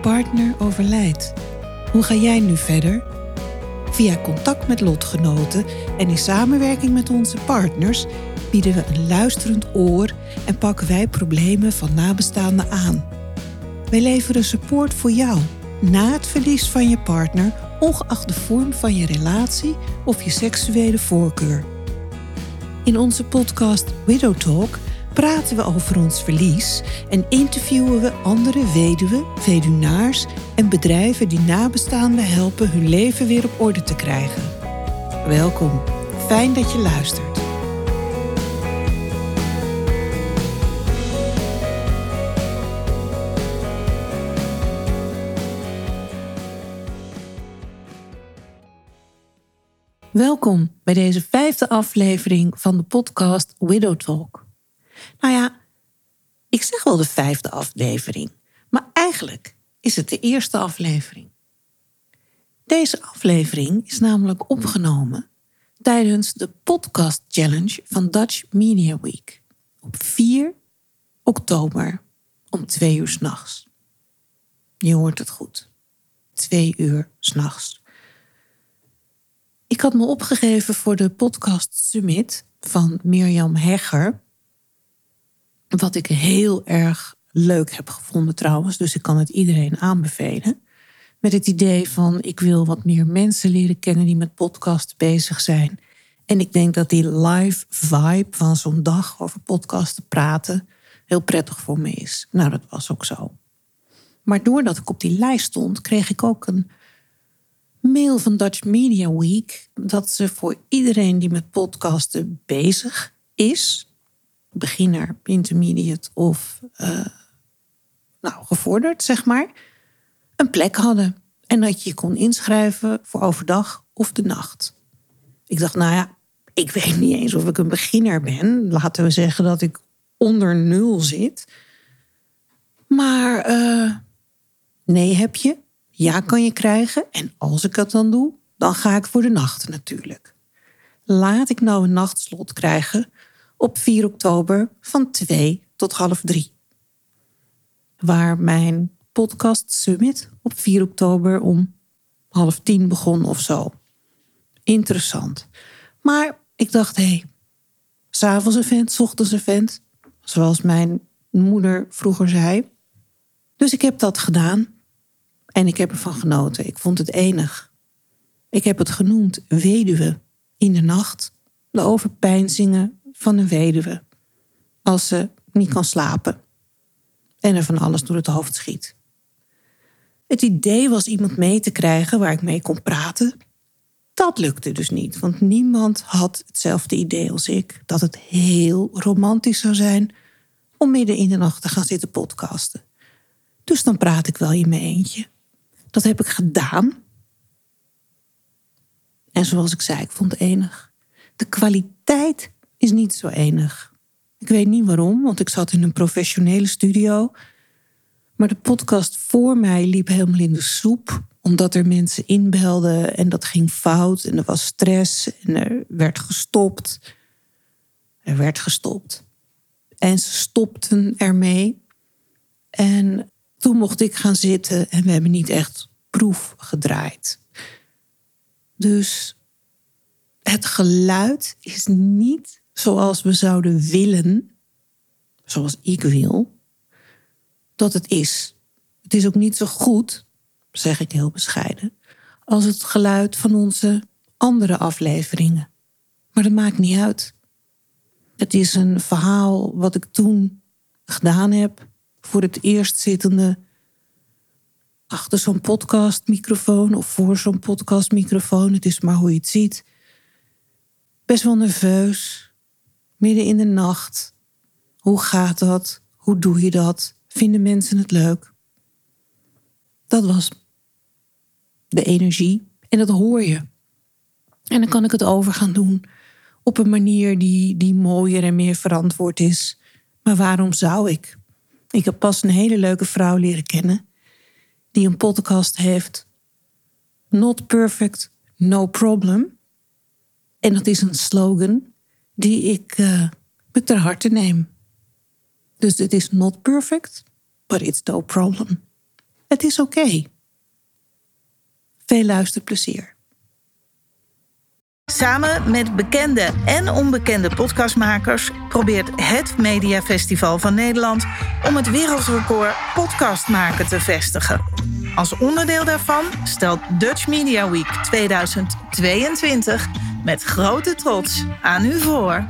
partner overlijdt. Hoe ga jij nu verder? Via contact met lotgenoten en in samenwerking met onze partners bieden we een luisterend oor en pakken wij problemen van nabestaanden aan. Wij leveren support voor jou na het verlies van je partner, ongeacht de vorm van je relatie of je seksuele voorkeur. In onze podcast Widow Talk praten we over ons verlies en interviewen we andere weduwen, weduwnaars en bedrijven die nabestaanden helpen hun leven weer op orde te krijgen. Welkom, fijn dat je luistert. Welkom bij deze vijfde aflevering van de podcast Widow Talk. Nou ja, ik zeg wel de vijfde aflevering, maar eigenlijk is het de eerste aflevering. Deze aflevering is namelijk opgenomen tijdens de podcast challenge van Dutch Media Week op 4 oktober om twee uur s'nachts. Je hoort het goed. Twee uur s'nachts. Ik had me opgegeven voor de podcast Summit van Mirjam Hegger. Wat ik heel erg leuk heb gevonden trouwens, dus ik kan het iedereen aanbevelen. Met het idee van ik wil wat meer mensen leren kennen die met podcast bezig zijn. En ik denk dat die live vibe van zo'n dag over podcasten praten heel prettig voor me is. Nou, dat was ook zo. Maar doordat ik op die lijst stond, kreeg ik ook een mail van Dutch Media Week dat ze voor iedereen die met podcasten bezig is, beginner, intermediate of uh, nou, gevorderd, zeg maar, een plek hadden. En dat je je kon inschrijven voor overdag of de nacht. Ik dacht, nou ja, ik weet niet eens of ik een beginner ben. Laten we zeggen dat ik onder nul zit. Maar uh, nee heb je, ja kan je krijgen. En als ik dat dan doe, dan ga ik voor de nacht natuurlijk. Laat ik nou een nachtslot krijgen op 4 oktober van 2 tot half 3. Waar mijn podcast Summit op 4 oktober om half 10 begon of zo. Interessant. Maar ik dacht, hé, hey, s'avonds event, s ochtends event, zoals mijn moeder vroeger zei. Dus ik heb dat gedaan en ik heb ervan genoten. Ik vond het enig. Ik heb het genoemd Weduwe in de nacht. De overpeinzingen van een weduwe als ze niet kan slapen en er van alles door het hoofd schiet. Het idee was iemand mee te krijgen waar ik mee kon praten. Dat lukte dus niet, want niemand had hetzelfde idee als ik dat het heel romantisch zou zijn om midden in de nacht te gaan zitten podcasten. Dus dan praat ik wel in mijn eentje. Dat heb ik gedaan. En zoals ik zei, ik vond het enig. De kwaliteit is niet zo enig. Ik weet niet waarom, want ik zat in een professionele studio. Maar de podcast voor mij liep helemaal in de soep, omdat er mensen inbelden en dat ging fout en er was stress en er werd gestopt. Er werd gestopt. En ze stopten ermee. En toen mocht ik gaan zitten en we hebben niet echt proef gedraaid. Dus het geluid is niet zoals we zouden willen, zoals ik wil, dat het is. Het is ook niet zo goed, zeg ik heel bescheiden, als het geluid van onze andere afleveringen. Maar dat maakt niet uit. Het is een verhaal wat ik toen gedaan heb voor het eerst zittende achter zo'n podcastmicrofoon of voor zo'n podcastmicrofoon. Het is maar hoe je het ziet. Best wel nerveus midden in de nacht. Hoe gaat dat? Hoe doe je dat? Vinden mensen het leuk? Dat was de energie en dat hoor je. En dan kan ik het over gaan doen op een manier die, die mooier en meer verantwoord is. Maar waarom zou ik? Ik heb pas een hele leuke vrouw leren kennen die een podcast heeft. Not perfect, no problem. En dat is een slogan die ik uh, me ter harte neem. Dus het is not perfect, but it's no problem. Het is oké. Veel luisterplezier. Samen met bekende en onbekende podcastmakers probeert het Mediafestival van Nederland om het wereldrecord podcast maken te vestigen. Als onderdeel daarvan stelt Dutch Media Week 2022 met grote trots aan u voor.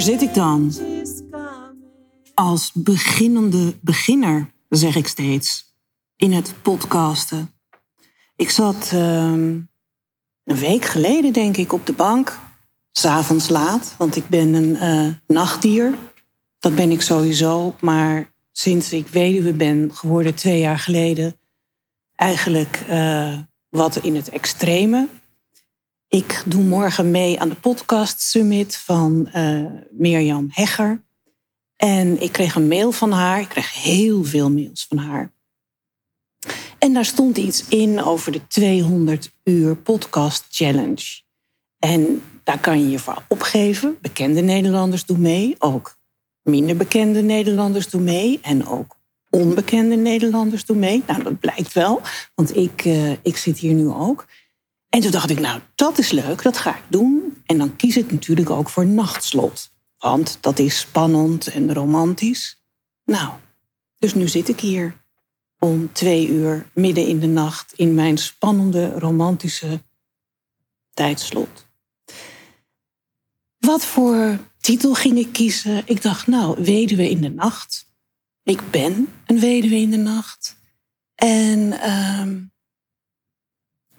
Daar zit ik dan. Als beginnende beginner, zeg ik steeds, in het podcasten. Ik zat ehm, een week geleden, denk ik, op de bank. S'avonds laat, want ik ben een uh, nachtdier. Dat ben ik sowieso. Maar sinds ik weduwe ben geworden, twee jaar geleden, eigenlijk uh, wat in het extreme. Ik doe morgen mee aan de podcast summit van uh, Mirjam Hegger. En ik kreeg een mail van haar. Ik kreeg heel veel mails van haar. En daar stond iets in over de 200 uur podcast challenge. En daar kan je je voor opgeven. Bekende Nederlanders doen mee. Ook minder bekende Nederlanders doen mee. En ook onbekende Nederlanders doen mee. Nou, dat blijkt wel. Want ik, uh, ik zit hier nu ook. En toen dacht ik, nou, dat is leuk, dat ga ik doen. En dan kies ik natuurlijk ook voor nachtslot. Want dat is spannend en romantisch. Nou, dus nu zit ik hier om twee uur midden in de nacht in mijn spannende, romantische tijdslot. Wat voor titel ging ik kiezen? Ik dacht, nou, weduwe in de nacht. Ik ben een weduwe in de nacht. En uh,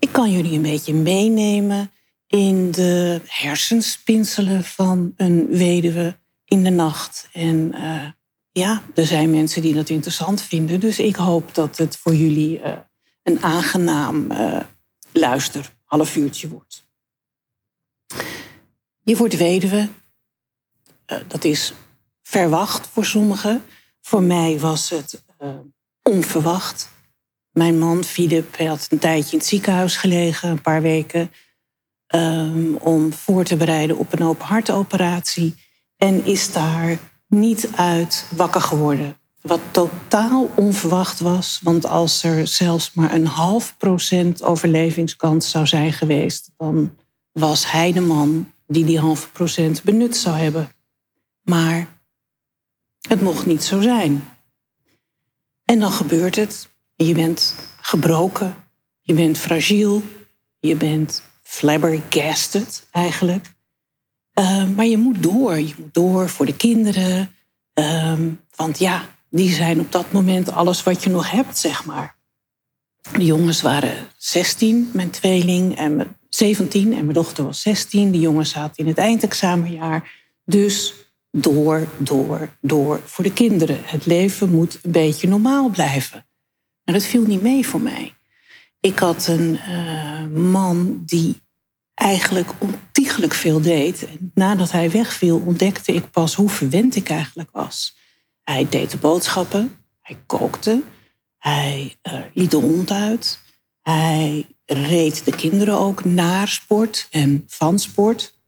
ik kan jullie een beetje meenemen in de hersenspinselen van een weduwe in de nacht. En uh, ja, er zijn mensen die dat interessant vinden. Dus ik hoop dat het voor jullie uh, een aangenaam uh, luister half uurtje wordt. Je wordt weduwe. dat is verwacht voor sommigen. Voor mij was het onverwacht. Mijn man, Philip, had een tijdje in het ziekenhuis gelegen, een paar weken, um, om voor te bereiden op een open hartoperatie. En is daar niet uit wakker geworden. Wat totaal onverwacht was, want als er zelfs maar een half procent overlevingskans zou zijn geweest, dan was hij de man die die half procent benut zou hebben. Maar het mocht niet zo zijn. En dan gebeurt het. Je bent gebroken, je bent fragiel, je bent flabbergasted eigenlijk. Uh, maar je moet door, je moet door voor de kinderen. Uh, want ja, die zijn op dat moment alles wat je nog hebt, zeg maar. De jongens waren 16, mijn tweeling, en 17 en mijn dochter was 16. De jongens zaten in het eindexamenjaar. Dus door, door, door voor de kinderen. Het leven moet een beetje normaal blijven. Maar dat viel niet mee voor mij. Ik had een uh, man die eigenlijk ontiegelijk veel deed. En nadat hij wegviel, ontdekte ik pas hoe verwend ik eigenlijk was. Hij deed de boodschappen, hij kookte, hij uh, liet de hond uit. Hij reed de kinderen ook naar sport en van sport.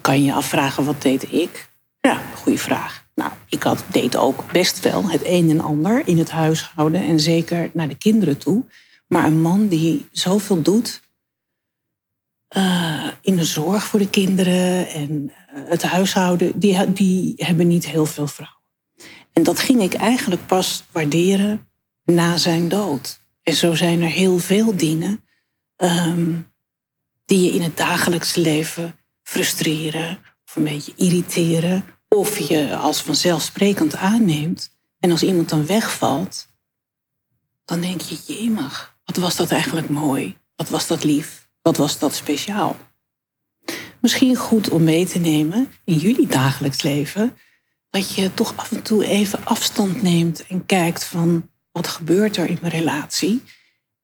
Kan je je afvragen, wat deed ik? Ja, goede vraag. Nou, ik had, deed ook best wel het een en ander in het huishouden en zeker naar de kinderen toe. Maar een man die zoveel doet uh, in de zorg voor de kinderen en uh, het huishouden, die, die hebben niet heel veel vrouwen. En dat ging ik eigenlijk pas waarderen na zijn dood. En zo zijn er heel veel dingen um, die je in het dagelijks leven frustreren of een beetje irriteren. Of je als vanzelfsprekend aanneemt. En als iemand dan wegvalt, dan denk je, jemig, wat was dat eigenlijk mooi? Wat was dat lief? Wat was dat speciaal? Misschien goed om mee te nemen in jullie dagelijks leven, dat je toch af en toe even afstand neemt en kijkt van wat gebeurt er in mijn relatie?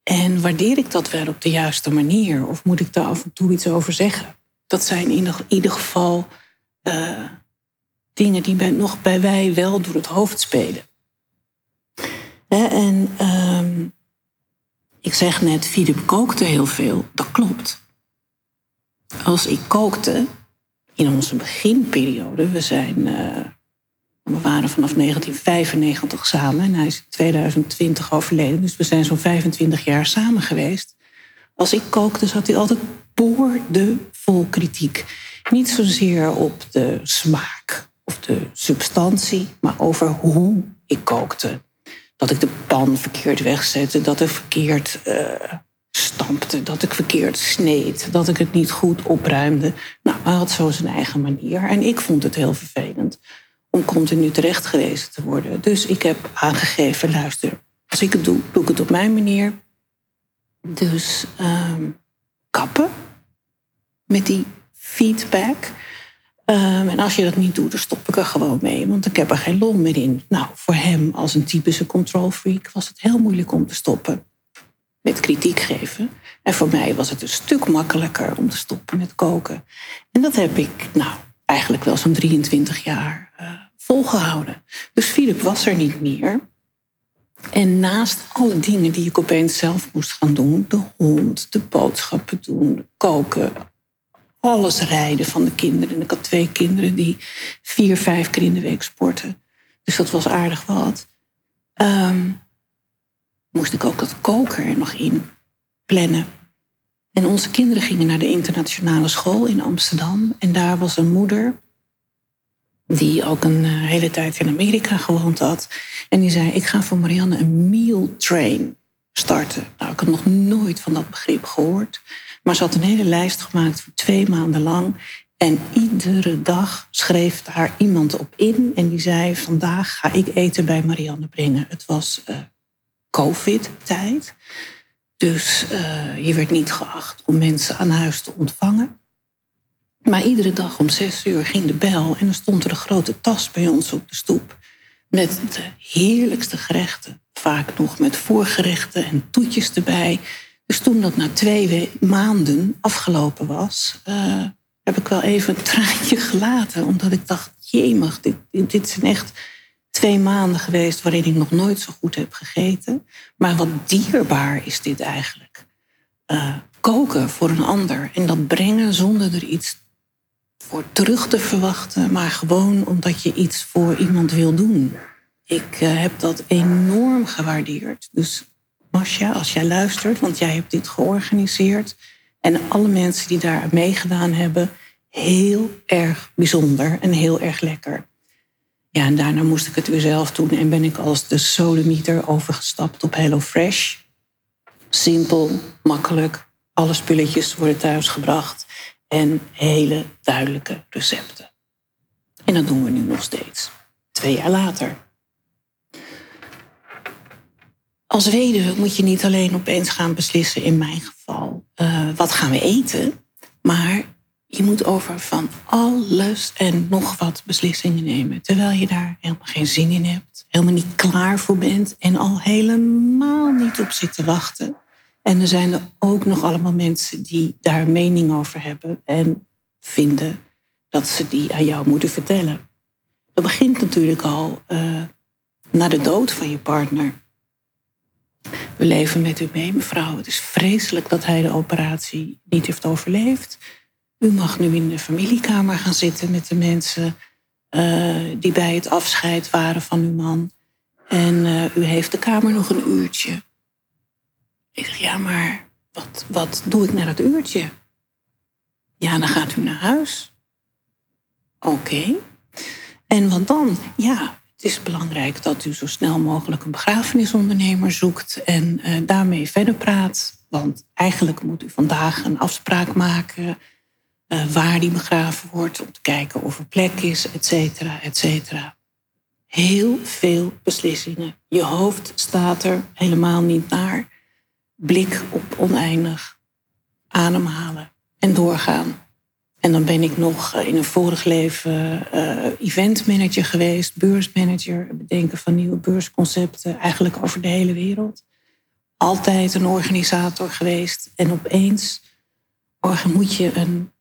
En waardeer ik dat wel op de juiste manier? Of moet ik daar af en toe iets over zeggen? Dat zijn in ieder geval uh, dingen die nog bij wij wel door het hoofd spelen. en um, ik zeg net, Philip kookte heel veel. Dat klopt. Als ik kookte, in onze beginperiode, we zijn. Uh, we waren vanaf 1995 samen en hij is in 2020 overleden. Dus we zijn zo'n 25 jaar samen geweest. Als ik kookte, zat hij altijd boordevol kritiek. Niet zozeer op de smaak de substantie, maar over hoe ik kookte. Dat ik de pan verkeerd wegzette, dat ik verkeerd uh, stampte, dat ik verkeerd sneed, dat ik het niet goed opruimde. Nou, hij had zo zijn eigen manier. En ik vond het heel vervelend om continu terecht gewezen te worden. Dus ik heb aangegeven, luister, als ik het doe, doe ik het op mijn manier. Dus um, kappen met die feedback. Um, en als je dat niet doet, dan stop ik er gewoon mee, want ik heb er geen lol meer in. Nou, voor hem als een typische control freak was het heel moeilijk om te stoppen met kritiek geven. En voor mij was het een stuk makkelijker om te stoppen met koken. En dat heb ik, nou, eigenlijk wel zo'n 23 jaar uh, volgehouden. Dus Philip was er niet meer. En naast alle dingen die ik opeens zelf moest gaan doen, de hond, de boodschappen doen, koken, alles rijden van de kinderen. En ik had twee kinderen die vier, vijf keer in de week sporten. Dus dat was aardig wat. Um, moest ik ook dat koken er nog in plannen. En onze kinderen gingen naar de internationale school in Amsterdam. En daar was een moeder die ook een eh, hele tijd in Amerika gewoond had. En die zei, ik ga voor Marianne een meal train starten. Nou, ik had nog nooit van dat begrip gehoord. Maar ze had een hele lijst gemaakt voor twee maanden lang. En iedere dag schreef daar iemand op in. En die zei, vandaag ga ik eten bij Marianne brengen. Het was uh, COVID-tijd. Dus uh, je werd niet geacht om mensen aan huis te ontvangen. Maar iedere dag om zes uur ging de bel en dan stond er een grote tas bij ons op de stoep. Met de heerlijkste gerechten. Vaak nog met voorgerechten en toetjes erbij. Dus toen dat na twee maanden afgelopen was, uh, heb ik wel even een traantje gelaten. Omdat ik dacht, jemig, dit, dit zijn echt twee maanden geweest waarin ik nog nooit zo goed heb gegeten. Maar wat dierbaar is dit eigenlijk. Uh, koken voor een ander en dat brengen zonder er iets voor terug te verwachten, maar gewoon omdat je iets voor iemand wil doen. Ik uh, heb dat enorm gewaardeerd. Dus Masja, als jij luistert, want jij hebt dit georganiseerd. En alle mensen die daar meegedaan hebben, heel erg bijzonder en heel erg lekker. Ja, en daarna moest ik het weer zelf doen en ben ik als de sodemieter overgestapt op HelloFresh. Simpel, makkelijk, alle spulletjes worden thuisgebracht en hele duidelijke recepten. En dat doen we nu nog steeds, twee jaar later. Als weduwe moet je niet alleen opeens gaan beslissen, in mijn geval, uh, wat gaan we eten, maar je moet over van alles en nog wat beslissingen nemen. Terwijl je daar helemaal geen zin in hebt, helemaal niet klaar voor bent en al helemaal niet op zit te wachten. En er zijn er ook nog allemaal mensen die daar mening over hebben en vinden dat ze die aan jou moeten vertellen. Dat begint natuurlijk al uh, na de dood van je partner. We leven met u mee, mevrouw. Het is vreselijk dat hij de operatie niet heeft overleefd. U mag nu in de familiekamer gaan zitten met de mensen uh, die bij het afscheid waren van uw man. En uh, u heeft de kamer nog een uurtje. Ik zeg, ja, maar wat, wat doe ik na dat uurtje? Ja, dan gaat u naar huis. Oké. En wat dan? Ja, het is belangrijk dat u zo snel mogelijk een begrafenisondernemer zoekt en uh, daarmee verder praat. Want eigenlijk moet u vandaag een afspraak maken uh, waar die begraven wordt, om te kijken of er plek is, et cetera, et cetera. Heel veel beslissingen. Je hoofd staat er helemaal niet naar. Blik op oneindig. Ademhalen en doorgaan. En dan ben ik nog eh, in een vorig leven uh, eventmanager geweest, beursmanager, bedenken van nieuwe beursconcepten, eigenlijk over de hele wereld. Altijd een organisator geweest. En opeens moet je een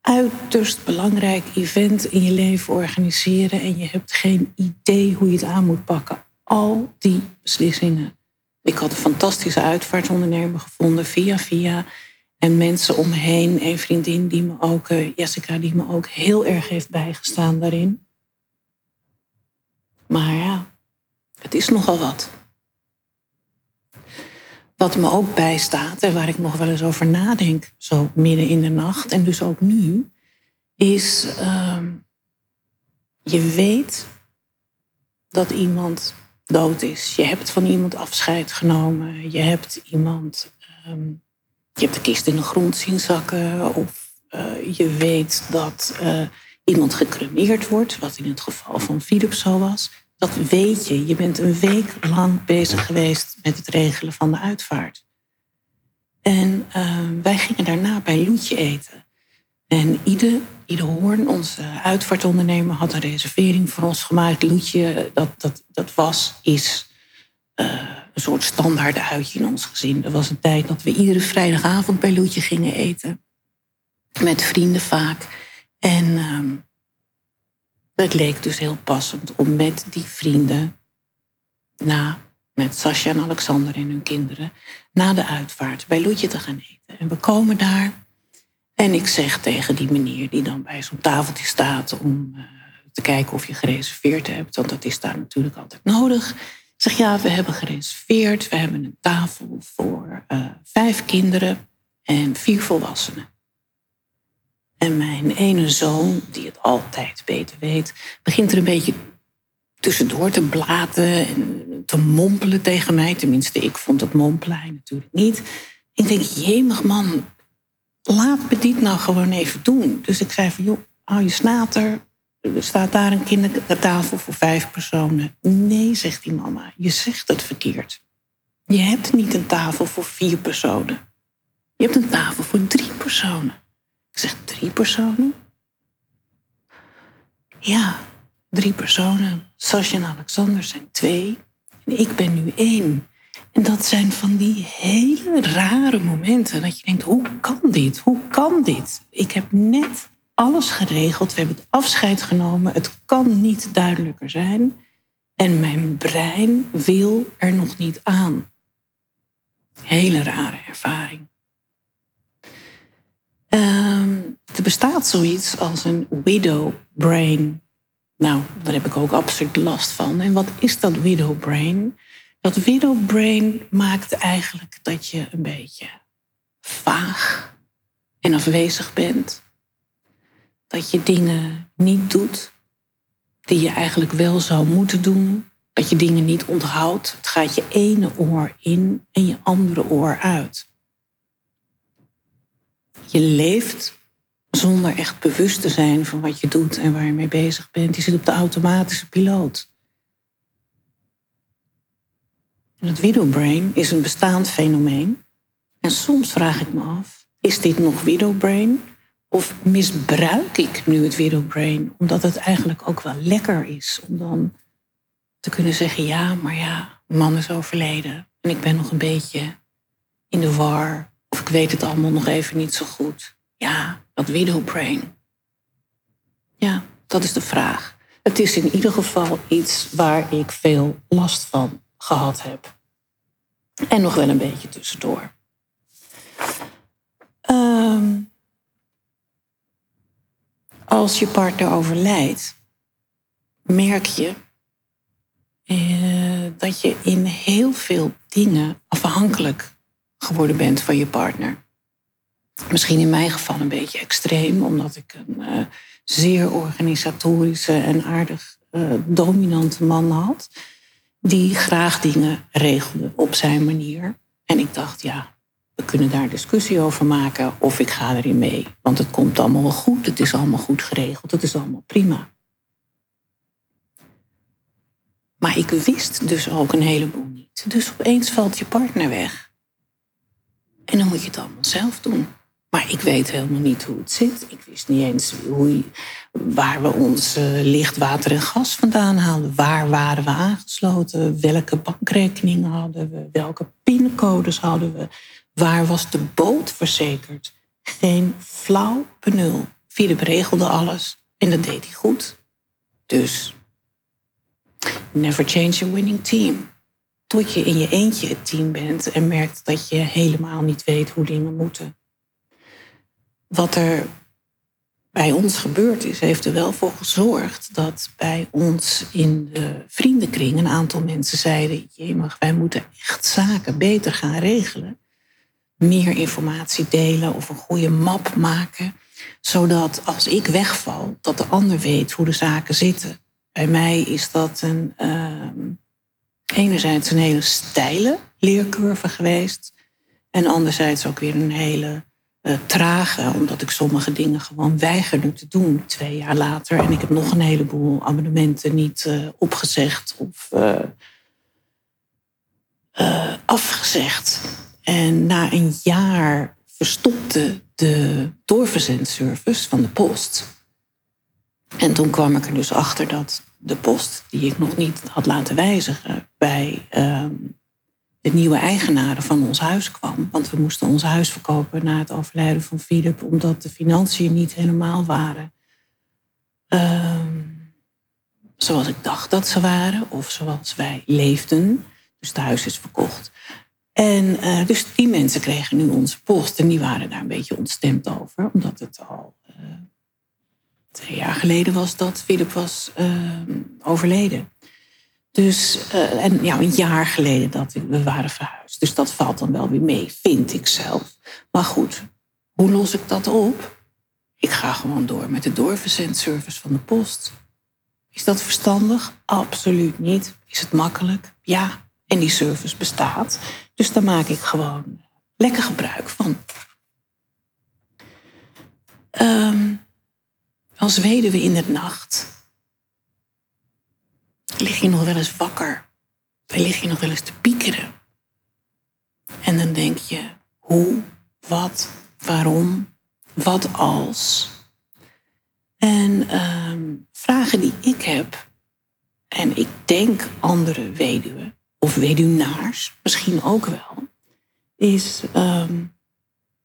uiterst belangrijk event in je leven organiseren en je hebt geen idee hoe je het aan moet pakken. Al die beslissingen. Ik had een fantastische uitvaartondernemer gevonden via via. En mensen om me heen, een vriendin die me ook, uh, Jessica, die me ook heel erg heeft bijgestaan daarin. Maar ja, het is nogal wat. Wat me ook bijstaat en waar ik nog wel eens over nadenk, zo midden in de nacht en dus ook nu, is uh, je weet dat iemand dood is. Je hebt van iemand afscheid genomen. Je hebt iemand um, je hebt de kist in de grond zien zakken. Of uh, je weet dat uh, iemand gecremeerd wordt, wat in het geval van Philips zo was. Dat weet je. Je bent een week lang bezig geweest met het regelen van de uitvaart. En uh, wij gingen daarna bij Loetje eten. En Ide, Ide Hoorn, onze uitvaartondernemer, had een reservering voor ons gemaakt. Loetje, dat, dat, dat was, is een soort standaard uitje in ons gezin. Er was een tijd dat we iedere vrijdagavond bij Loetje gingen eten. Met vrienden vaak. En uh, het leek dus heel passend om met die vrienden, na, met Sascha en Alexander en hun kinderen, na de uitvaart bij Loetje te gaan eten. En we komen daar. En ik zeg tegen die meneer die dan bij zo'n tafeltje staat om uh, te kijken of je gereserveerd hebt, want dat is daar natuurlijk altijd nodig zeg ja, we hebben gereserveerd. We hebben een tafel voor uh, vijf kinderen en vier volwassenen. En mijn ene zoon, die het altijd beter weet, begint er een beetje tussendoor te blaten en te mompelen tegen mij. Tenminste, ik vond het mompelen natuurlijk niet. Ik denk, jemig man, laat me dit nou gewoon even doen. Dus ik zei van, joh, hou je snater, staat daar een kindertafel voor vijf personen. Nee, zegt die mama, je zegt het verkeerd. Je hebt niet een tafel voor vier personen. Je hebt een tafel voor drie personen. Ik zeg drie personen? Ja, drie personen. Sascha en Alexander zijn twee. En ik ben nu één. En dat zijn van die hele rare momenten dat je denkt, hoe kan dit? Hoe kan dit? Ik heb net alles geregeld. We hebben het afscheid genomen. Het kan niet duidelijker zijn. En mijn brein wil er nog niet aan. Hele rare ervaring. Um, er bestaat zoiets als een widow brain. Nou, daar heb ik ook absoluut last van. En wat is dat widow brain? Dat widow brain maakt eigenlijk dat je een beetje vaag en afwezig bent dat je dingen niet doet die je eigenlijk wel zou moeten doen. Dat je dingen niet onthoudt. Het gaat je ene oor in en je andere oor uit. Je leeft zonder echt bewust te zijn van wat je doet en waar je mee bezig bent. Je zit op de automatische piloot. En het widowbrain is een bestaand fenomeen. En soms vraag ik me af, is dit nog widowbrain? Of misbruik ik nu het widowbrain omdat het eigenlijk ook wel lekker is om dan te kunnen zeggen: ja, maar ja, man is overleden en ik ben nog een beetje in de war. Of ik weet het allemaal nog even niet zo goed. Ja, dat widowbrain. Ja, dat is de vraag. Het is in ieder geval iets waar ik veel last van gehad heb. En nog wel een beetje tussendoor. Ehm, als je partner overlijdt, merk je eh, dat je in heel veel dingen afhankelijk geworden bent van je partner. Misschien in mijn geval een beetje extreem, omdat ik een uh, zeer organisatorische en aardig uh, dominante man had, die graag dingen regelde op zijn manier. En ik dacht, ja, we kunnen daar discussie over maken of ik ga erin mee. Want het komt allemaal wel goed, het is allemaal goed geregeld, het is allemaal prima. Maar ik wist dus ook een heleboel niet. Dus opeens valt je partner weg. En dan moet je het allemaal zelf doen. Maar ik weet helemaal niet hoe het zit. Ik wist niet eens hoe, waar we ons uh, licht, water en gas vandaan haalden. Waar waren we aangesloten? Welke bankrekening hadden we? Welke pincodes hadden we? Waar was de boot verzekerd? Geen flauw benul. Philip regelde alles en dat deed hij goed. Dus never change a winning team. Tot je in je eentje het team bent en merkt dat je helemaal niet weet hoe dingen moeten wat er bij ons gebeurd is, heeft er wel voor gezorgd dat bij ons in de vriendenkring een aantal mensen zeiden: Jemig, wij moeten echt zaken beter gaan regelen. Meer informatie delen of een goede map maken, zodat als ik wegval, dat de ander weet hoe de zaken zitten. Bij mij is dat een, uh, enerzijds een hele steile leercurve geweest, en anderzijds ook weer een hele uh, trage, omdat ik sommige dingen gewoon weigerde te doen twee jaar later. En ik heb nog een heleboel abonnementen niet uh, opgezegd of uh, afgezegd. En na een jaar verstopte de doorverzendservice van de post. En toen kwam ik er dus achter dat de post, die ik nog niet had laten wijzigen, bij ehm, de nieuwe eigenaren van ons huis kwam. Want we moesten ons huis verkopen na het overlijden van Philip, omdat de financiën niet helemaal waren uh, zoals ik dacht dat ze waren, of zoals wij leefden. Dus het huis is verkocht. En uh, dus die mensen kregen nu onze post en die waren daar een beetje ontstemd over, omdat het al uh, twee jaar geleden was dat Philip was ehm, overleden. Dus, en ja, een jaar geleden dat we waren verhuisd. Dus dat valt dan wel weer mee, vind ik zelf. Maar goed, hoe los ik dat op? Ik ga gewoon door met de doorverzendservice van de post. Is dat verstandig? Absoluut niet. Is het makkelijk? Ja. En die service bestaat. Dus daar maak ik gewoon lekker gebruik van. Um, als weduwe in de nacht lig je nog wel eens wakker. Dan lig je nog wel eens te piekeren. En dan denk je, hoe, wat, waarom, wat als. En ehm, vragen die ik heb, en ik denk andere weduwen, of weduwnaars misschien ook wel, is, um,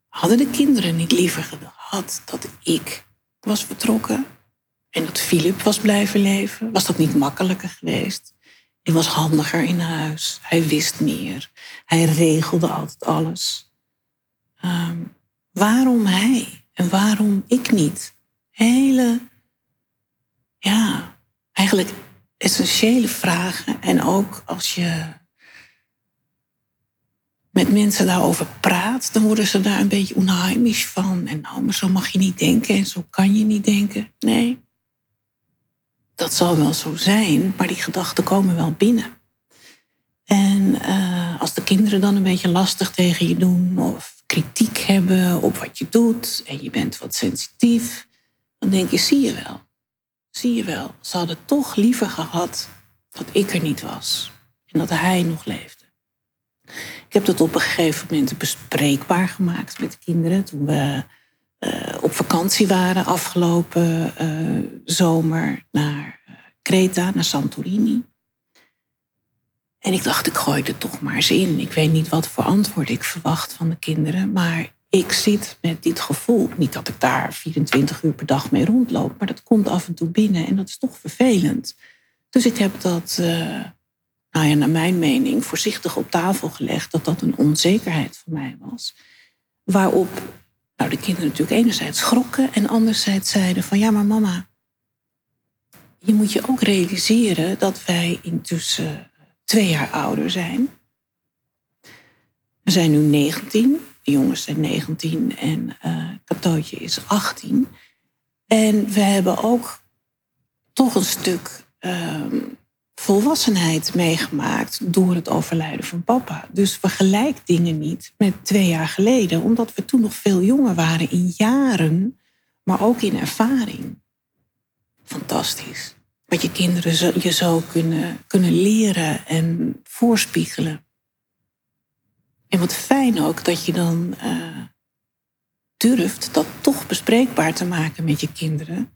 hadden de kinderen niet liever gehad dat ik was vertrokken en dat Philip was blijven leven, was dat niet makkelijker geweest. Hij was handiger in huis. Hij wist meer. Hij regelde altijd alles. Um, waarom hij en waarom ik niet? Hele, ja, eigenlijk essentiële vragen. En ook als je met mensen daarover praat, dan worden ze daar een beetje onheimisch van. En nou, maar zo mag je niet denken en zo kan je niet denken. Nee, dat zal wel zo zijn, maar die gedachten komen wel binnen. En uh, als de kinderen dan een beetje lastig tegen je doen of kritiek hebben op wat je doet en je bent wat sensitief, dan denk je, zie je wel, zie je wel, ze hadden toch liever gehad dat ik er niet was en dat hij nog leefde. Ik heb dat op een gegeven moment bespreekbaar gemaakt met de kinderen toen we uh, op vakantie waren afgelopen uh, zomer naar Creta, naar Santorini. En ik dacht, ik gooi er toch maar eens in. Ik weet niet wat voor antwoord ik verwacht van de kinderen, maar ik zit met dit gevoel. Niet dat ik daar 24 uur per dag mee rondloop, maar dat komt af en toe binnen en dat is toch vervelend. Dus ik heb dat nou ja, naar mijn mening, voorzichtig op tafel gelegd dat dat een onzekerheid voor mij was. Waarop nou, de kinderen natuurlijk enerzijds schrokken en anderzijds zeiden van ja, maar mama, je moet je ook realiseren dat wij intussen twee jaar ouder zijn. We zijn nu 19, de jongens zijn 19 en uh, Katootje is 18. En we hebben ook toch een stuk uh, volwassenheid meegemaakt door het overlijden van papa. Dus vergelijk dingen niet met twee jaar geleden, omdat we toen nog veel jonger waren in jaren, maar ook in ervaring. Fantastisch. Wat je kinderen je zo kunnen, kunnen leren en voorspiegelen. En wat fijn ook dat je dan uh, durft dat toch bespreekbaar te maken met je kinderen.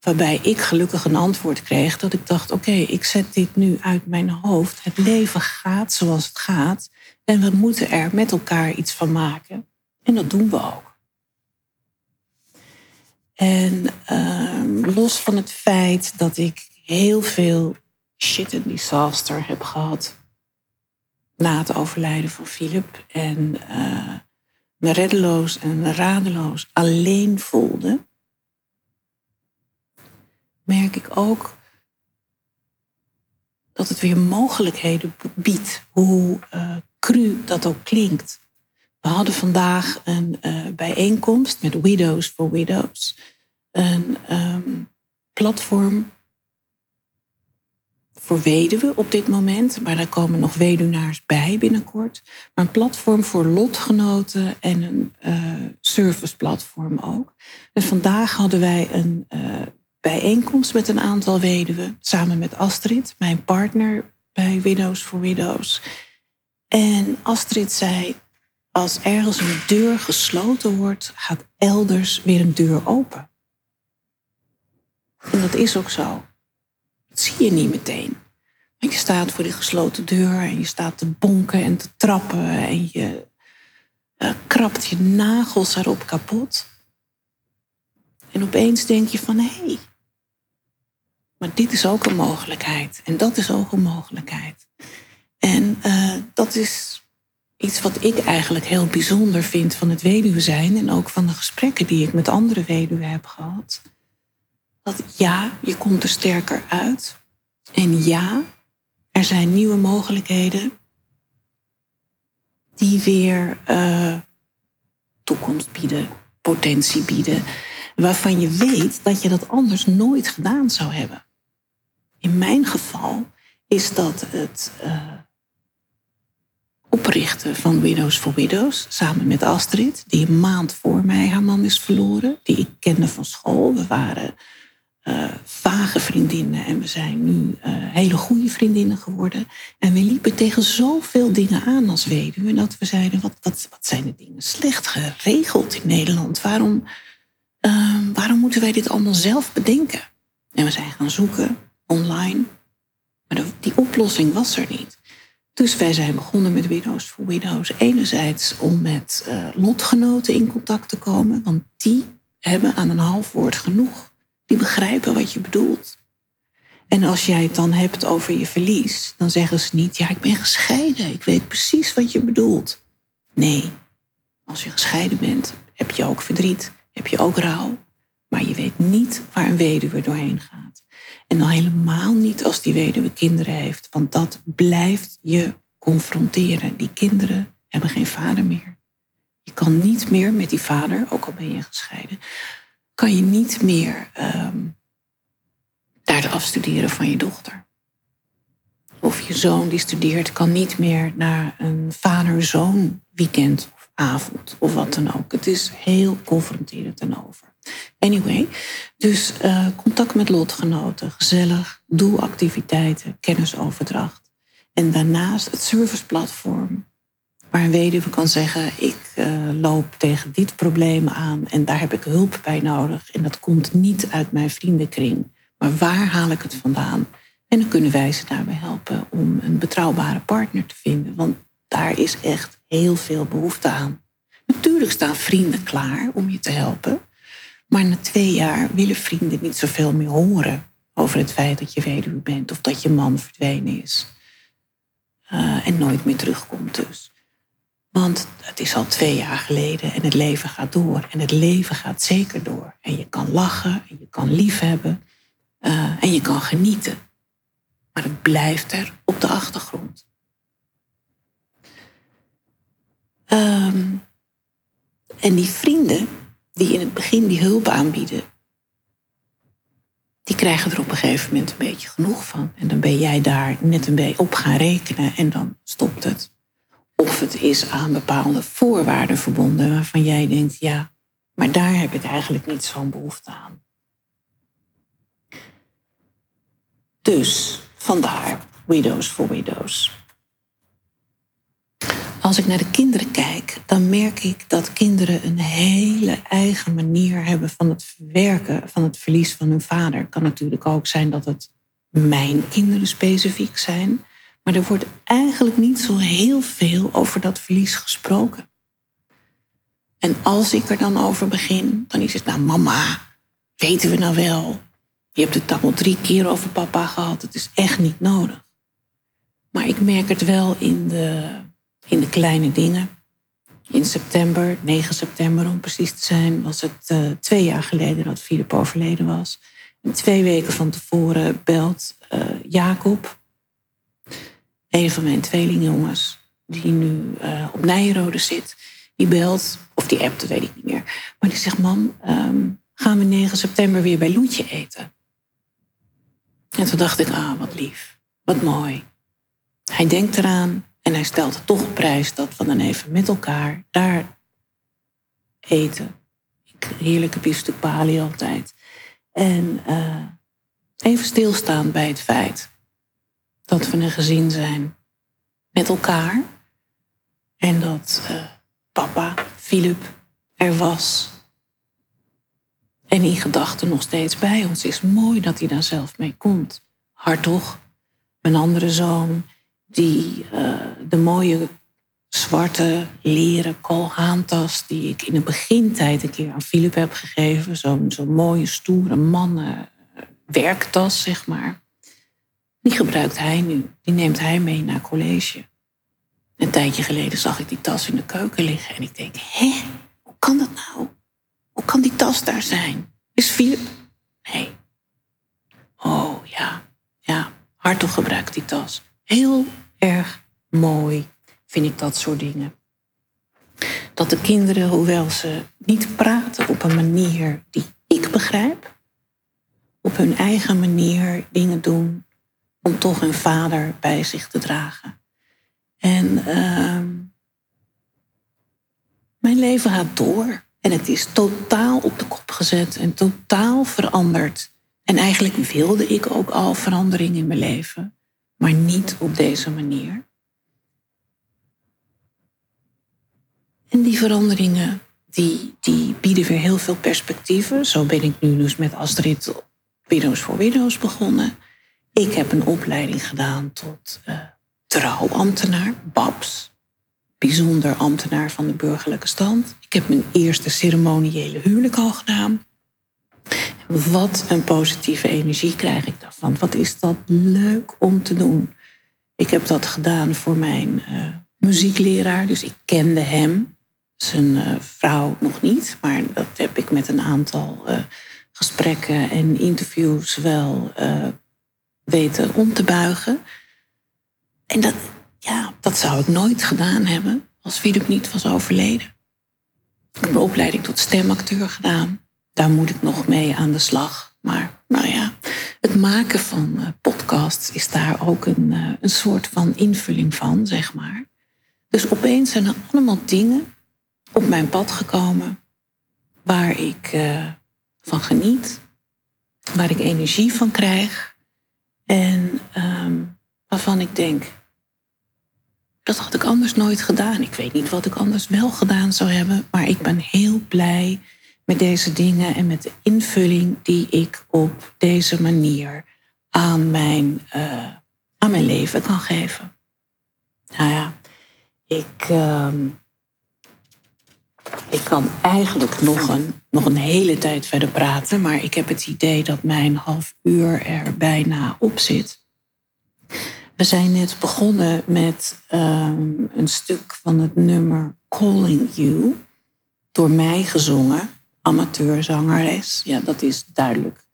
Waarbij ik gelukkig een antwoord kreeg dat ik dacht: oké, ik zet dit nu uit mijn hoofd. Het leven gaat zoals het gaat. En we moeten er met elkaar iets van maken. En dat doen we ook. En uh, los van het feit dat ik heel veel shit en disaster heb gehad na het overlijden van Philip en uh, me reddeloos en radeloos alleen voelde, merk ik ook dat het weer mogelijkheden biedt, hoe uh, cru dat ook klinkt. We hadden vandaag een uh, bijeenkomst met Widows for Widows, een um, platform voor weduwen op dit moment, maar daar komen nog weduwnaars bij binnenkort. Maar een platform voor lotgenoten en een uh, serviceplatform ook. Dus vandaag hadden wij een uh, bijeenkomst met een aantal weduwen, samen met Astrid, mijn partner bij Widows for Widows. En Astrid zei, als ergens een deur gesloten wordt, gaat elders weer een deur open. En dat is ook zo. Dat zie je niet meteen. Want je staat voor die gesloten deur en je staat te bonken en te trappen en je uh, krabt je nagels erop kapot. En opeens denk je van hé, hey, maar dit is ook een mogelijkheid en dat is ook een mogelijkheid. En uh, dat is iets wat ik eigenlijk heel bijzonder vind van het weduwe zijn en ook van de gesprekken die ik met andere weduwen heb gehad dat ja, je komt er sterker uit. En ja, er zijn nieuwe mogelijkheden die weer uh, toekomst bieden, potentie bieden, waarvan je weet dat je dat anders nooit gedaan zou hebben. In mijn geval is dat het uh, oprichten van Widows for Widows samen met Astrid, die een maand voor mij haar man is verloren, die ik kende van school. We waren uh, vage vriendinnen. En we zijn nu uh, hele goede vriendinnen geworden. En we liepen tegen zoveel dingen aan als weduwe. Dat we zeiden, wat, wat, wat zijn de dingen slecht geregeld in Nederland? Waarom, uh, waarom moeten wij dit allemaal zelf bedenken? En we zijn gaan zoeken online. Maar die oplossing was er niet. Dus wij zijn begonnen met Widows for Widows. Enerzijds om met uh, lotgenoten in contact te komen. Want die hebben aan een half woord genoeg die begrijpen wat je bedoelt. En als jij het dan hebt over je verlies, dan zeggen ze niet, ja, ik ben gescheiden, ik weet precies wat je bedoelt. Nee, als je gescheiden bent, heb je ook verdriet, heb je ook rouw, maar je weet niet waar een weduwe doorheen gaat. En helemaal niet als die weduwe kinderen heeft, want dat blijft je confronteren. Die kinderen hebben geen vader meer. Je kan niet meer met die vader, ook al ben je gescheiden, kan je niet meer um, daar de afstuderen van je dochter. Of je zoon die studeert kan niet meer naar een vader-zoon weekend of avond of wat dan ook. Het is heel confronterend en over. Anyway, dus uh, contact met lotgenoten, gezellig, doelactiviteiten, kennisoverdracht. En daarnaast het serviceplatform Waar een weduwe kan zeggen, ik uh, loop tegen dit probleem aan en daar heb ik hulp bij nodig. En dat komt niet uit mijn vriendenkring. Maar waar haal ik het vandaan? En dan kunnen wij ze daarbij helpen om een betrouwbare partner te vinden. Want daar is echt heel veel behoefte aan. Natuurlijk staan vrienden klaar om je te helpen. Maar na twee jaar willen vrienden niet zoveel meer horen over het feit dat je weduwe bent of dat je man verdwenen is. eh, en nooit meer terugkomt dus. Want het is al twee jaar geleden en het leven gaat door. En het leven gaat zeker door. En je kan lachen, en je kan liefhebben uh, en je kan genieten. Maar het blijft er op de achtergrond. Um, en die vrienden die in het begin die hulp aanbieden, die krijgen er op een gegeven moment een beetje genoeg van. En dan ben jij daar net een beetje op gaan rekenen en dan stopt het. Of het is aan bepaalde voorwaarden verbonden waarvan jij denkt, ja, maar daar heb ik eigenlijk niet zo'n behoefte aan. Dus vandaar Widows for Widows. Als ik naar de kinderen kijk, dan merk ik dat kinderen een hele eigen manier hebben van het verwerken van het verlies van hun vader. Het kan natuurlijk ook zijn dat het mijn kinderen specifiek zijn. Maar er wordt eigenlijk niet zo heel veel over dat verlies gesproken. En als ik er dan over begin, dan is het nou mama, weten we nou wel. Je hebt het al drie keer over papa gehad, het is echt niet nodig. Maar ik merk het wel in de, in de kleine dingen. In september, 9 september om precies te zijn, was het uh, twee jaar geleden dat Philip overleden was. En twee weken van tevoren belt uh, Jacob, een van mijn tweelingjongens, die nu uh, op Nijrode zit, die belt, of die appt, dat weet ik niet meer. Maar die zegt, mam, um, gaan we 9 september weer bij Loetje eten? En toen dacht ik, ah, wat lief, wat mooi. Hij denkt eraan en hij stelt toch op prijs dat we dan even met elkaar daar eten. Heerlijke biefstuk altijd. En uh, even stilstaan bij het feit dat we een gezin zijn met elkaar. En dat uh, papa, Philip, er was. En in gedachten nog steeds bij ons. is mooi dat hij daar zelf mee komt. Hartog, mijn andere zoon, die uh, de mooie zwarte leren koolhaantas die ik in de begintijd een keer aan Philip heb gegeven. Zo'n zo mooie, stoere mannen werktas, zeg maar. Die gebruikt hij nu. Die neemt hij mee naar college. Een tijdje geleden zag ik die tas in de keuken liggen en ik denk, hé, hoe kan dat nou? Hoe kan die tas daar zijn? Is Philip? Nee. Oh ja, ja, Hartog gebruikt die tas. Heel erg mooi vind ik dat soort dingen. Dat de kinderen, hoewel ze niet praten op een manier die ik begrijp, op hun eigen manier dingen doen om toch hun vader bij zich te dragen. En uh, mijn leven gaat door. En het is totaal op de kop gezet en totaal veranderd. En eigenlijk wilde ik ook al verandering in mijn leven, maar niet op deze manier. En die veranderingen, die, die bieden weer heel veel perspectieven. Zo ben ik nu dus met Astrid Widows voor Widows begonnen. Ik heb een opleiding gedaan tot uh, trouwambtenaar, BABS. Bijzonder ambtenaar van de burgerlijke stand. Ik heb mijn eerste ceremoniële huwelijk al gedaan. Wat een positieve energie krijg ik daarvan. Wat is dat leuk om te doen. Ik heb dat gedaan voor mijn uh, muziekleraar, dus ik kende hem. Zijn uh, vrouw nog niet, maar dat heb ik met een aantal gesprekken en interviews wel weten om te buigen. En dat, ja, dat zou ik nooit gedaan hebben als Philip niet was overleden. Ik heb een opleiding tot stemacteur gedaan. Daar moet ik nog mee aan de slag. Maar nou ja, het maken van uh, podcasts is daar ook een, uh, een soort van invulling van, zeg maar. Dus opeens zijn er allemaal dingen op mijn pad gekomen waar ik uh, van geniet, waar ik energie van krijg en um, waarvan ik denk, dat had ik anders nooit gedaan. Ik weet niet wat ik anders wel gedaan zou hebben, maar ik ben heel blij met deze dingen en met de invulling die ik op deze manier aan mijn, uh, aan mijn leven kan geven. Nou ja, ik, uh, ik kan eigenlijk nog een, nog een hele tijd verder praten, maar ik heb het idee dat mijn half uur er bijna op zit. We zijn net begonnen met ehm, een stuk van het nummer Calling You. Door mij gezongen, amateurzangeres. Ja, dat is duidelijk.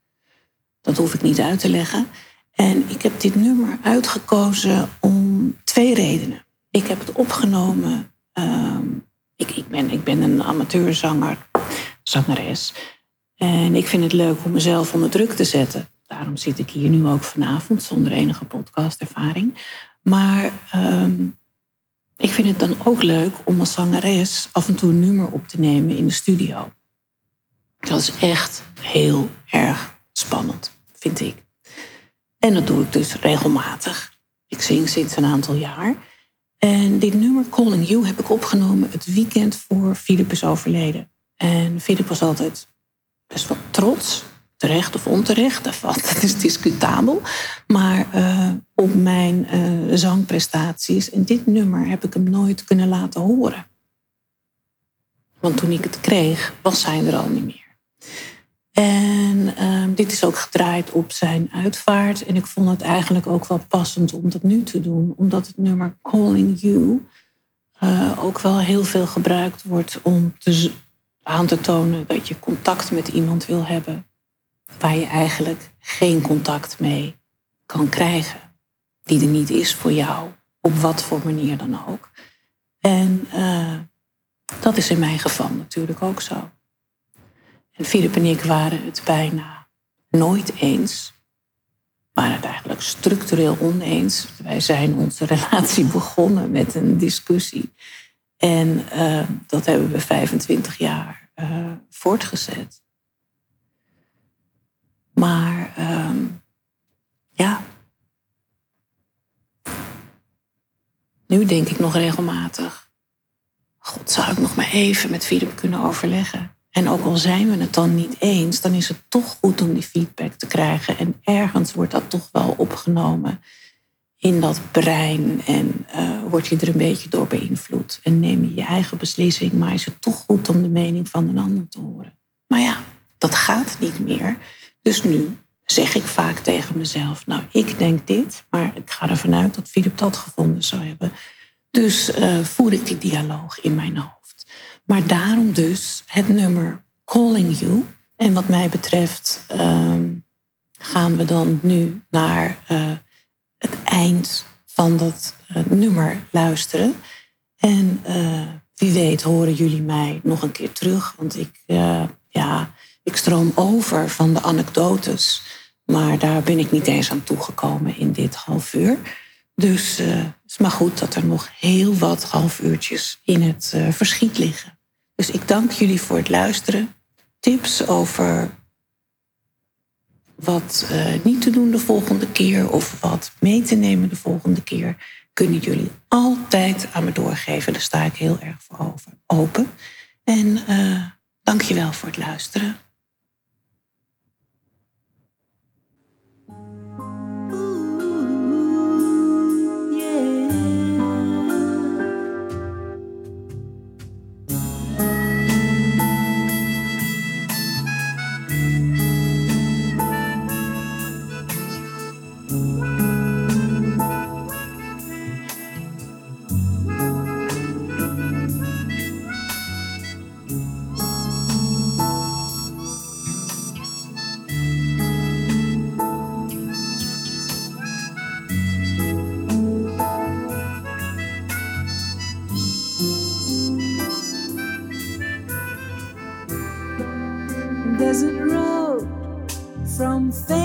Dat hoef ik niet uit te leggen. En ik heb dit nummer uitgekozen om twee redenen. Ik heb het opgenomen. Ehm, ik, ik, ben, ik ben een amateurzanger, zangeres. En ik vind het leuk om mezelf onder druk te zetten. Daarom zit ik hier nu ook vanavond zonder enige podcastervaring. Maar ehm, ik vind het dan ook leuk om als zangeres af en toe een nummer op te nemen in de studio. Dat is echt heel erg spannend, vind ik. En dat doe ik dus regelmatig. Ik zing sinds een aantal jaar. En dit nummer, Calling You, heb ik opgenomen het weekend voor Philip is overleden. En Philip was altijd best wel trots terecht of onterecht, dat is discutabel. Maar uh, op mijn uh, zangprestaties en dit nummer heb ik hem nooit kunnen laten horen. Want toen ik het kreeg, was hij er al niet meer. En uh, dit is ook gedraaid op zijn uitvaart. En ik vond het eigenlijk ook wel passend om dat nu te doen. Omdat het nummer Calling You ook wel heel veel gebruikt wordt om te, aan te tonen dat je contact met iemand wil hebben waar je eigenlijk geen contact mee kan krijgen. Die er niet is voor jou, op wat voor manier dan ook. En uh, dat is in mijn geval natuurlijk ook zo. En Filip en ik waren het bijna nooit eens. Waren het eigenlijk structureel oneens. Wij zijn onze relatie begonnen met een discussie. En uh, dat hebben we 25 jaar uh, voortgezet. Maar um, ja. Nu denk ik nog regelmatig. God, zou ik nog maar even met Philip kunnen overleggen? En ook al zijn we het dan niet eens, dan is het toch goed om die feedback te krijgen. En ergens wordt dat toch wel opgenomen in dat brein en uh, word je er een beetje door beïnvloed. En neem je je eigen beslissing, maar is het toch goed om de mening van een ander te horen. Maar ja, dat gaat niet meer. Dus nu zeg ik vaak tegen mezelf, nou, ik denk dit, maar ik ga ervan uit dat Philip dat gevonden zou hebben. Dus uh, voer ik die dialoog in mijn hoofd. Maar daarom dus het nummer Calling You. En wat mij betreft uh, gaan we dan nu naar uh, het eind van dat uh, nummer luisteren. En wie weet horen jullie mij nog een keer terug. Want ik, ja, ik stroom over van de anekdotes. Maar daar ben ik niet eens aan toegekomen in dit half uur. Dus het is maar goed dat er nog heel wat half uurtjes in het uh, verschiet liggen. Dus ik dank jullie voor het luisteren. Tips over wat uh, niet te doen de volgende keer of wat mee te nemen de volgende keer, kunnen jullie altijd aan me doorgeven. Daar sta ik heel erg voor open. En dank je wel voor het luisteren. faith.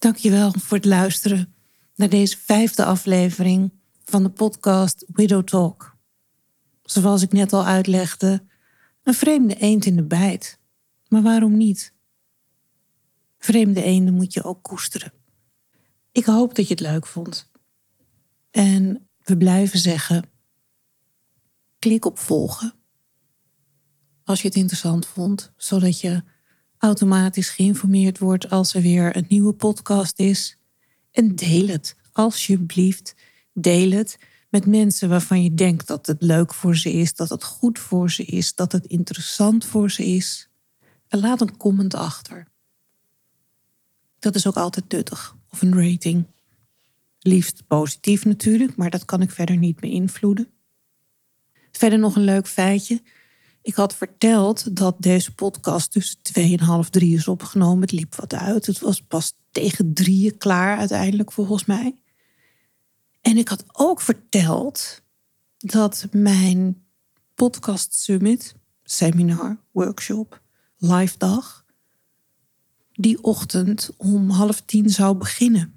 Dankjewel voor het luisteren naar deze vijfde aflevering van de podcast Widow Talk. Zoals ik net al uitlegde, een vreemde eend in de bijt. Maar waarom niet? Vreemde eenden moet je ook koesteren. Ik hoop dat je het leuk vond. En we blijven zeggen: klik op volgen. Als je het interessant vond, zodat je automatisch geïnformeerd wordt als er weer een nieuwe podcast is. En deel het, alsjeblieft. Deel het met mensen waarvan je denkt dat het leuk voor ze is, dat het goed voor ze is, dat het interessant voor ze is. En laat een comment achter. Dat is ook altijd nuttig. Of een rating. Liefst positief natuurlijk, maar dat kan ik verder niet beïnvloeden. Verder nog een leuk feitje. Ik had verteld dat deze podcast tussen 2 en half drie is opgenomen. Het liep wat uit. Het was pas tegen drieën klaar uiteindelijk volgens mij. En ik had ook verteld dat mijn podcast summit, seminar, workshop, live dag, die ochtend om half tien zou beginnen.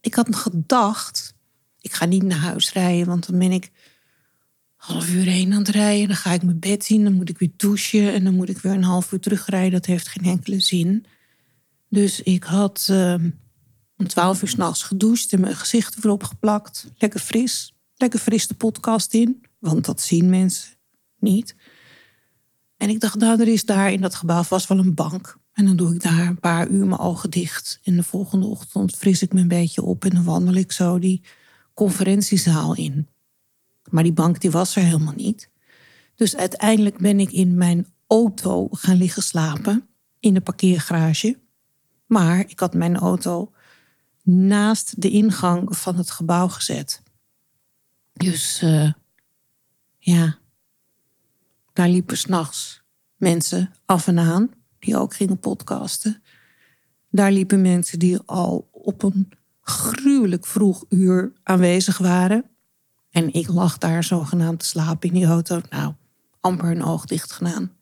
Ik had gedacht, ik ga niet naar huis rijden, want dan ben ik half uur heen aan het rijden. Dan ga ik mijn bed zien, dan moet ik weer douchen en dan moet ik weer een half uur terugrijden. Dat heeft geen enkele zin. Dus ik had uh, om twaalf uur s'nachts gedoucht en mijn gezicht erop geplakt. Lekker fris. Lekker fris de podcast in, want dat zien mensen niet. En ik dacht, nou, er is daar in dat gebouw vast wel een bank. En dan doe ik daar een paar uur mijn ogen dicht. En de volgende ochtend fris ik me een beetje op en dan wandel ik zo die conferentiezaal in. Maar die bank die was er helemaal niet. Dus uiteindelijk ben ik in mijn auto gaan liggen slapen in de parkeergarage. Maar ik had mijn auto naast de ingang van het gebouw gezet. Dus uh, ja, daar liepen s'nachts mensen af en aan die ook gingen podcasten. Daar liepen mensen die al op een gruwelijk vroeg uur aanwezig waren. En ik lag daar zogenaamd te slapen in die auto. Nou, amper een oog dicht gedaan.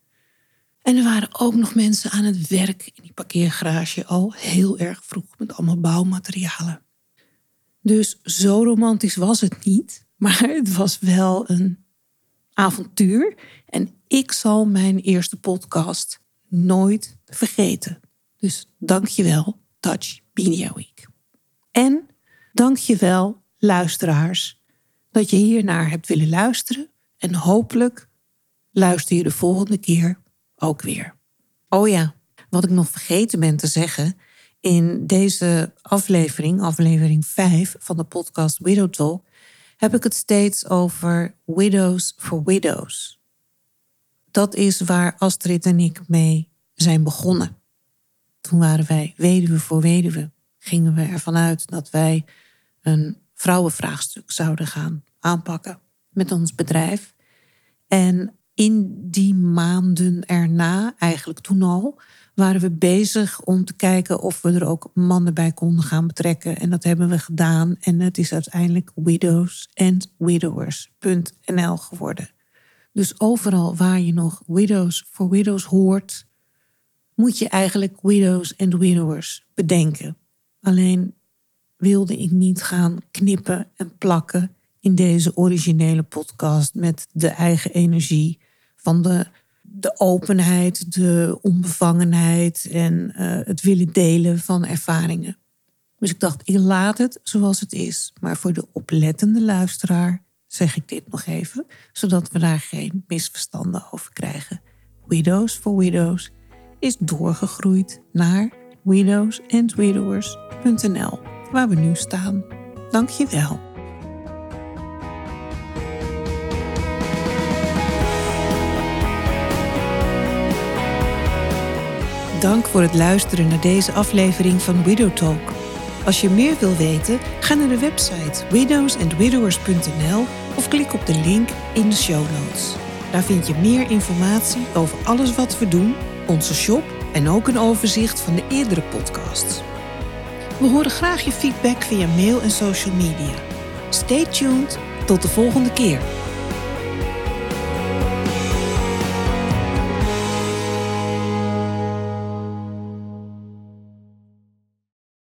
En er waren ook nog mensen aan het werk in die parkeergarage al heel erg vroeg met allemaal bouwmaterialen. Dus zo romantisch was het niet, maar het was wel een avontuur. En ik zal mijn eerste podcast nooit vergeten. Dus dankjewel, Touch Media Week. En dankjewel, luisteraars, dat je hiernaar hebt willen luisteren. En hopelijk luister je de volgende keer ook weer. Oh ja, wat ik nog vergeten ben te zeggen. In deze aflevering, aflevering 5 van de podcast Widow Talk, heb ik het steeds over Widows for Widows. Dat is waar Astrid en ik mee zijn begonnen. Toen waren wij weduwe voor weduwe. Gingen we ervan uit dat wij een vrouwenvraagstuk zouden gaan aanpakken met ons bedrijf. En in die maanden erna, eigenlijk toen al, waren we bezig om te kijken of we er ook mannen bij konden gaan betrekken. En dat hebben we gedaan. En het is uiteindelijk widowsandwidowers.nl geworden. Dus overal waar je nog Widows for Widows hoort, moet je eigenlijk Widows and Widowers bedenken. Alleen wilde ik niet gaan knippen en plakken in deze originele podcast met de eigen energie van de, de openheid, de onbevangenheid en uh, het willen delen van ervaringen. Dus ik dacht, ik laat het zoals het is. Maar voor de oplettende luisteraar zeg ik dit nog even, zodat we daar geen misverstanden over krijgen. Widows for Widows is doorgegroeid naar widowsandwidowers.nl, waar we nu staan. Dank je wel. Dank voor het luisteren naar deze aflevering van Widow Talk. Als je meer wil weten, ga naar de website widowsandwidowers.nl of klik op de link in de show notes. Daar vind je meer informatie over alles wat we doen, onze shop en ook een overzicht van de eerdere podcasts. We horen graag je feedback via mail en social media. Stay tuned, tot de volgende keer.